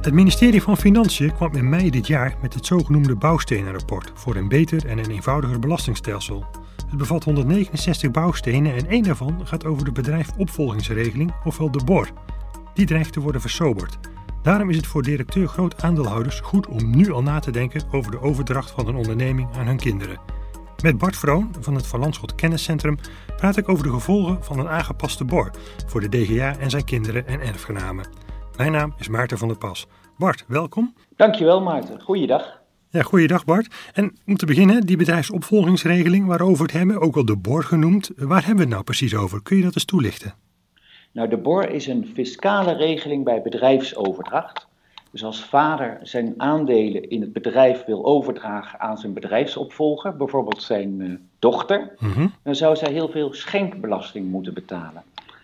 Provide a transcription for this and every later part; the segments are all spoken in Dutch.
Het ministerie van Financiën kwam in mei dit jaar met het zogenoemde bouwstenenrapport voor een beter en een eenvoudiger belastingstelsel. Het bevat 169 bouwstenen en één daarvan gaat over de bedrijfopvolgingsregeling, ofwel de BOR. Die dreigt te worden versoberd. Daarom is het voor directeur groot aandeelhouders goed om nu al na te denken over de overdracht van een onderneming aan hun kinderen. Met Bart Vroon van het Van Landschot Kenniscentrum praat ik over de gevolgen van een aangepaste BOR voor de DGA en zijn kinderen en erfgenamen. Mijn naam is Maarten van der Pas. Bart, welkom. Dankjewel Maarten. Goeiedag. Ja, goeiedag Bart. En om te beginnen, die bedrijfsopvolgingsregeling waarover we het hebben, ook al de BOR genoemd. Waar hebben we het nou precies over? Kun je dat eens toelichten? Nou, de BOR is een fiscale regeling bij bedrijfsoverdracht. Dus als vader zijn aandelen in het bedrijf wil overdragen aan zijn bedrijfsopvolger, bijvoorbeeld zijn uh, dochter, Mhm. dan zou zij heel veel schenkbelasting moeten betalen.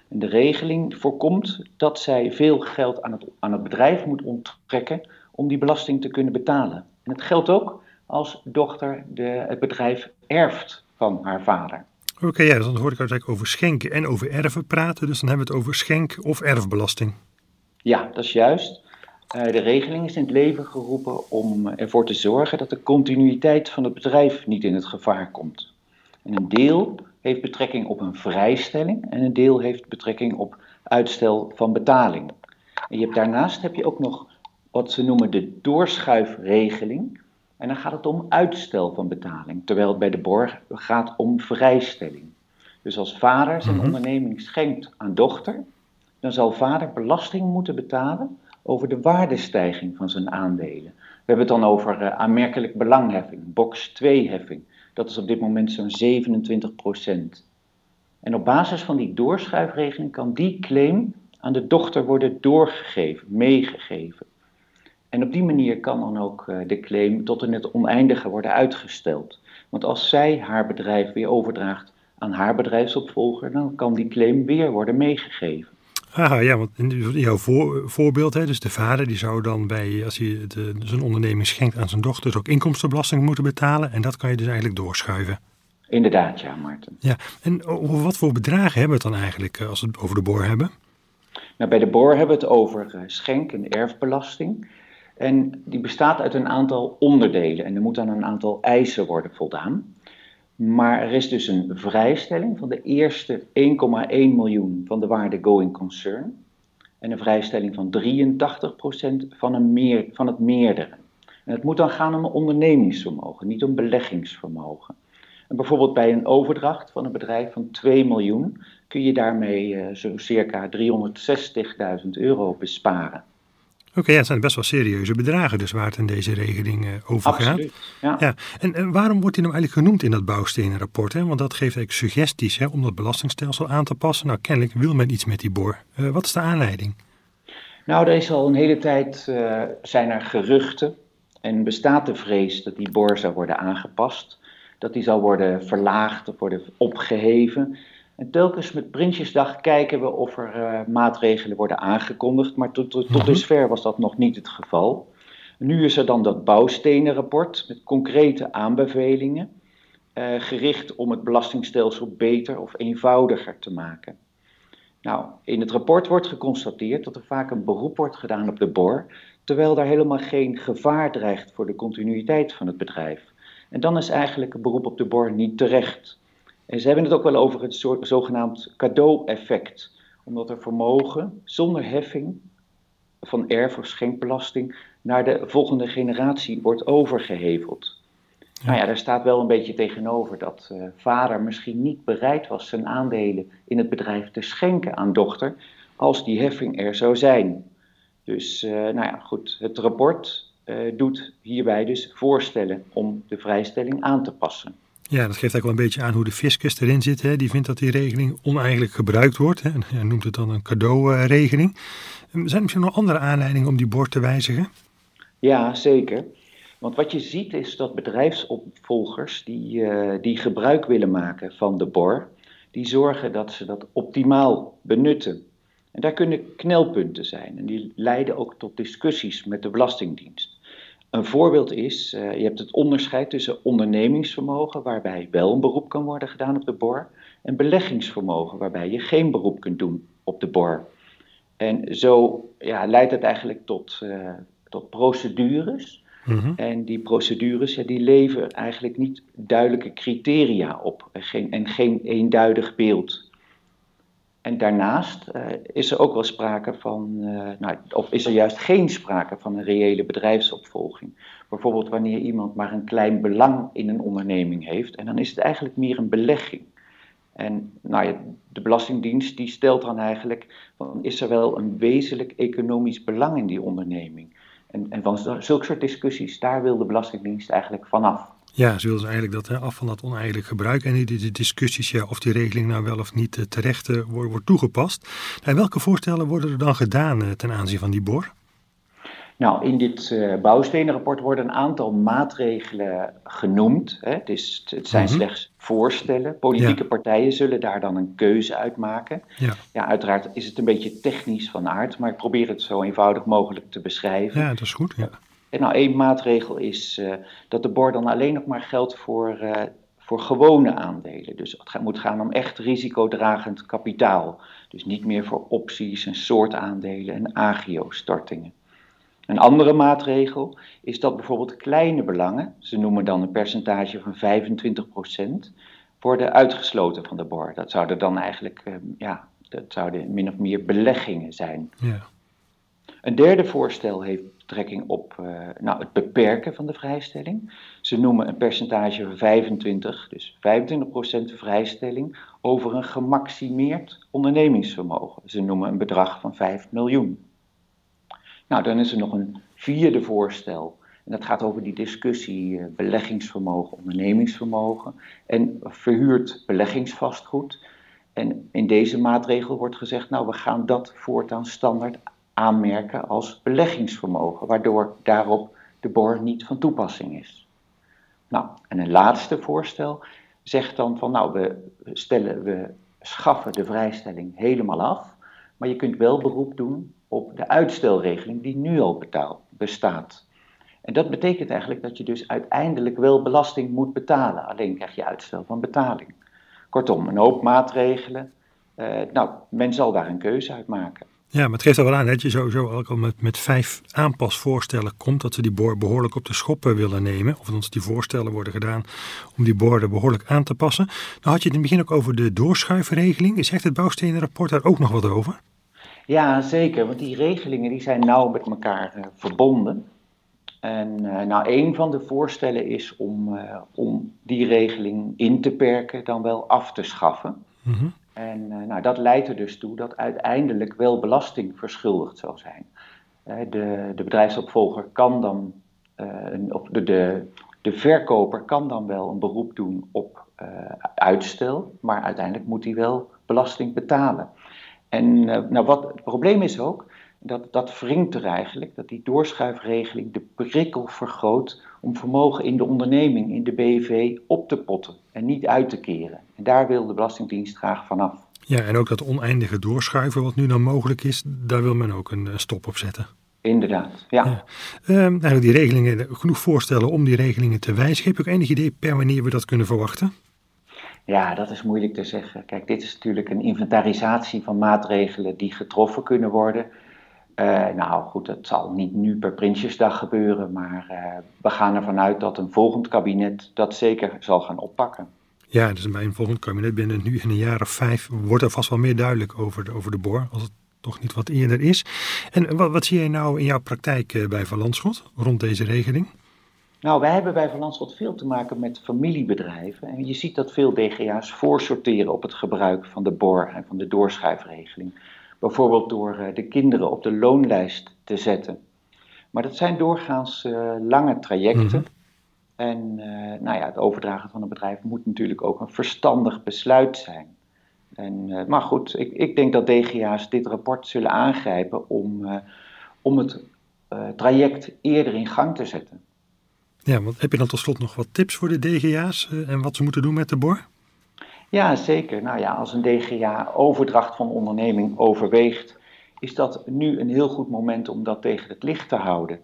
De regeling voorkomt dat zij veel geld aan het, aan het bedrijf moet onttrekken om die belasting te kunnen betalen. En het geldt ook als dochter de, het bedrijf erft van haar vader. Oké, ja, dus dan hoor ik uiteindelijk over schenken en over erven praten. Dus dan hebben we het over schenk- of erfbelasting. Ja, dat is juist. Uh, de regeling is in het leven geroepen om ervoor te zorgen dat de continuïteit van het bedrijf niet in het gevaar komt. En een deel heeft betrekking op een vrijstelling en een deel heeft betrekking op uitstel van betaling. En je hebt, daarnaast heb je ook nog wat ze noemen de doorschuifregeling. En dan gaat het om uitstel van betaling, terwijl het bij de borg gaat om vrijstelling. Dus als vader zijn Mhm. onderneming schenkt aan dochter, dan zal vader belasting moeten betalen over de waardestijging van zijn aandelen. We hebben het dan over uh, aanmerkelijk belangheffing, box 2 heffing. Dat is op dit moment zo'n 27% En op basis van die doorschuifregeling kan die claim aan de dochter worden doorgegeven, meegegeven. En op die manier kan dan ook uh, de claim tot in het oneindige worden uitgesteld. Want als zij haar bedrijf weer overdraagt aan haar bedrijfsopvolger, dan kan die claim weer worden meegegeven. Haha, ja, want in jouw voor, voorbeeld, hè, dus de vader die zou dan bij, als hij de, zijn onderneming schenkt aan zijn dochter, ook inkomstenbelasting moeten betalen. En dat kan je dus eigenlijk doorschuiven. Inderdaad, ja, Maarten. Ja, en over wat voor bedragen hebben we het dan eigenlijk als we het over de boor hebben? Nou, bij de boor hebben we het over uh, schenk- en erfbelasting. En die bestaat uit een aantal onderdelen en er moet aan een aantal eisen worden voldaan. Maar er is dus een vrijstelling van de eerste 1,1 miljoen van de waarde going concern. En een vrijstelling van 83% van, een meer, van het meerdere. En het moet dan gaan om een ondernemingsvermogen, niet om beleggingsvermogen. En bijvoorbeeld bij een overdracht van een bedrijf van 2 miljoen kun je daarmee uh, zo circa 360.000 euro besparen. Oké, okay, ja, het zijn best wel serieuze bedragen dus waar het in deze regeling uh, over Absoluut, gaat. Ja. ja. En, en, waarom wordt die nou eigenlijk genoemd in dat bouwstenenrapport? Hè? Want dat geeft eigenlijk suggesties hè, om dat belastingstelsel aan te passen. Nou, kennelijk wil men iets met die boor. Uh, wat is de aanleiding? Nou, er is al een hele tijd uh, zijn er geruchten en bestaat de vrees dat die boor zou worden aangepast. Dat die zou worden verlaagd of worden opgeheven. En telkens met Prinsjesdag kijken we of er uh, maatregelen worden aangekondigd, maar tot, tot, tot dusver was dat nog niet het geval. Nu is er dan dat bouwstenenrapport met concrete aanbevelingen, uh, gericht om het belastingstelsel beter of eenvoudiger te maken. Nou, in het rapport wordt geconstateerd dat er vaak een beroep wordt gedaan op de BOR, terwijl daar helemaal geen gevaar dreigt voor de continuïteit van het bedrijf. En dan is eigenlijk een beroep op de BOR niet terecht. En ze hebben het ook wel over het soort zogenaamd cadeau-effect. Omdat er vermogen zonder heffing van erf- of schenkbelasting naar de volgende generatie wordt overgeheveld. Ja. Nou ja, daar staat wel een beetje tegenover dat uh, vader misschien niet bereid was zijn aandelen in het bedrijf te schenken aan dochter, als die heffing er zou zijn. Dus uh, nou ja, goed, het rapport uh, doet hierbij dus voorstellen om de vrijstelling aan te passen. Ja, dat geeft eigenlijk wel een beetje aan hoe de fiscus erin zit. Hè. Die vindt dat die regeling oneigenlijk gebruikt wordt. Hè. Hij noemt het dan een cadeauregeling. Zijn er misschien nog andere aanleidingen om die bord te wijzigen? Ja, zeker. Want wat je ziet is dat bedrijfsopvolgers die, uh, die gebruik willen maken van de BOR, die zorgen dat ze dat optimaal benutten. En daar kunnen knelpunten zijn en die leiden ook tot discussies met de Belastingdienst. Een voorbeeld is, uh, je hebt het onderscheid tussen ondernemingsvermogen, waarbij wel een beroep kan worden gedaan op de BOR, en beleggingsvermogen, waarbij je geen beroep kunt doen op de BOR. En zo ja, leidt het eigenlijk tot, tot procedures. Mhm. En die procedures ja, die leveren eigenlijk niet duidelijke criteria op en geen, en geen eenduidig beeld. En daarnaast uh, is er ook wel sprake van, uh, nou, of is er juist geen sprake van een reële bedrijfsopvolging. Bijvoorbeeld wanneer iemand maar een klein belang in een onderneming heeft, en dan is het eigenlijk meer een belegging. En nou ja, de Belastingdienst die stelt dan eigenlijk, van, is er wel een wezenlijk economisch belang in die onderneming? En, en van zulke soort discussies, daar wil de Belastingdienst eigenlijk vanaf. Ja, ze willen dus eigenlijk dat hè, af van dat oneigenlijk gebruik en die, discussies ja, of die regeling nou wel of niet uh, terecht uh, wordt, wordt toegepast. Welke voorstellen worden er dan gedaan uh, ten aanzien van die BOR? Nou, in dit uh, bouwstenenrapport worden een aantal maatregelen genoemd. Hè. Het, is, het zijn mhm. slechts voorstellen. Politieke partijen zullen daar dan een keuze uit maken. Ja. ja, uiteraard is het een beetje technisch van aard, maar ik probeer het zo eenvoudig mogelijk te beschrijven. Ja, dat is goed. Ja. En nou, één maatregel is uh, dat de BOR dan alleen nog maar geldt voor, uh, voor gewone aandelen. Dus het moet gaan om echt risicodragend kapitaal. Dus niet meer voor opties en soortaandelen en agio-stortingen. Een andere maatregel is dat bijvoorbeeld kleine belangen, ze noemen dan een percentage van 25%, worden uitgesloten van de BOR. Dat zouden dan eigenlijk, uh, ja, dat zouden min of meer beleggingen zijn. Ja. Een derde voorstel heeft betrekking op uh, nou, het beperken van de vrijstelling. Ze noemen een percentage van 25, dus 25% vrijstelling over een gemaximeerd ondernemingsvermogen. Ze noemen een bedrag van 5 miljoen. Nou, dan is er nog een vierde voorstel. En dat gaat over die discussie uh, beleggingsvermogen, ondernemingsvermogen en verhuurd beleggingsvastgoed. En in deze maatregel wordt gezegd, nou we gaan dat voortaan standaard aanmerken als beleggingsvermogen, waardoor daarop de BOR niet van toepassing is. Nou, en een laatste voorstel zegt dan van nou, we, stellen, we schaffen de vrijstelling helemaal af, maar je kunt wel beroep doen op de uitstelregeling die nu al bestaat. En dat betekent eigenlijk dat je dus uiteindelijk wel belasting moet betalen, alleen krijg je uitstel van betaling. Kortom, een hoop maatregelen. Uh, nou, men zal daar een keuze uit maken. Ja, maar het geeft al wel aan dat je sowieso ook al met, met vijf aanpasvoorstellen komt. Dat ze die boor behoorlijk op de schoppen willen nemen. Of dat die voorstellen worden gedaan om die borden behoorlijk aan te passen. Nou had je het in het begin ook over de doorschuifregeling. Zegt het bouwstenenrapport daar ook nog wat over? Ja, zeker. Want die regelingen die zijn nauw met elkaar uh, verbonden. En uh, nou, een van de voorstellen is om, uh, om die regeling in te perken, dan wel af te schaffen. Mm en uh, nou, dat leidt er dus toe dat uiteindelijk wel belasting verschuldigd zal zijn. Uh, de, de bedrijfsopvolger kan dan, een, of de, de, de verkoper kan dan wel een beroep doen op uitstel, maar uiteindelijk moet hij wel belasting betalen. En nou, wat, het probleem is ook dat dat wringt er eigenlijk, dat die doorschuifregeling de prikkel vergroot om vermogen in de onderneming, in de BV, op te potten en niet uit te keren. En daar wil de Belastingdienst graag vanaf. Ja, en ook dat oneindige doorschuiven wat nu dan mogelijk is, daar wil men ook een stop op zetten. Inderdaad, ja. ja. Um, eigenlijk die regelingen, genoeg voorstellen om die regelingen te wijzigen. Heb je ook enig idee per wanneer we dat kunnen verwachten? Ja, dat is moeilijk te zeggen. Kijk, dit is natuurlijk een inventarisatie van maatregelen die getroffen kunnen worden. Uh, nou goed, het zal niet nu per Prinsjesdag gebeuren, maar uh, we gaan ervan uit dat een volgend kabinet dat zeker zal gaan oppakken. Ja, dus bij een volgend kabinet binnen nu in een jaar of vijf wordt er vast wel meer duidelijk over de, over de boor, als het toch niet wat eerder is. En wat, wat zie jij nou in jouw praktijk eh, bij Van Landschot rond deze regeling? Nou, wij hebben bij Van Landschot veel te maken met familiebedrijven. En je ziet dat veel DGA's voorsorteren op het gebruik van de BOR en van de doorschuifregeling. Bijvoorbeeld door eh, de kinderen op de loonlijst te zetten. Maar dat zijn doorgaans uh, lange trajecten. Mhm. En uh, nou ja, het overdragen van een bedrijf moet natuurlijk ook een verstandig besluit zijn. En, maar goed, ik, ik, denk dat DGA's dit rapport zullen aangrijpen om, om het traject eerder in gang te zetten. Ja, want heb je dan tot slot nog wat tips voor de DGA's en wat ze moeten doen met de BOR? Ja, zeker. Nou ja, als een DGA overdracht van onderneming overweegt, is dat nu een heel goed moment om dat tegen het licht te houden.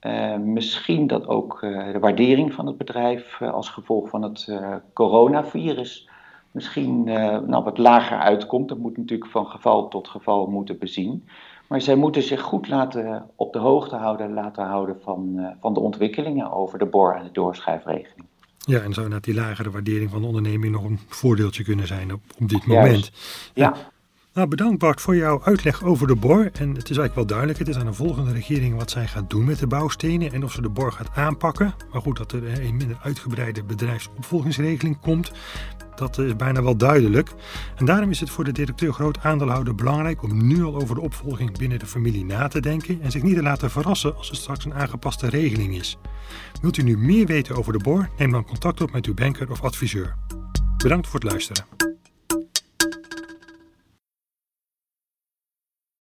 Uh, misschien dat ook uh, de waardering van het bedrijf uh, als gevolg van het coronavirus misschien nou, wat lager uitkomt. Dat moet natuurlijk van geval tot geval moeten bezien. Maar zij moeten zich goed laten op de hoogte houden, laten houden van, van de ontwikkelingen over de bor- en de doorschrijfregeling. Ja, en zou net die lagere waardering van de onderneming nog een voordeeltje kunnen zijn op, op dit moment. Juist. Ja. Nou, bedankt Bart voor jouw uitleg over de BOR. En het is eigenlijk wel duidelijk, het is aan de volgende regering wat zij gaat doen met de bouwstenen en of ze de BOR gaat aanpakken. Maar goed, dat er een minder uitgebreide bedrijfsopvolgingsregeling komt, dat is bijna wel duidelijk. En daarom is het voor de directeur groot aandeelhouder belangrijk om nu al over de opvolging binnen de familie na te denken en zich niet te laten verrassen als er straks een aangepaste regeling is. Wilt u nu meer weten over de BOR? Neem dan contact op met uw banker of adviseur. Bedankt voor het luisteren.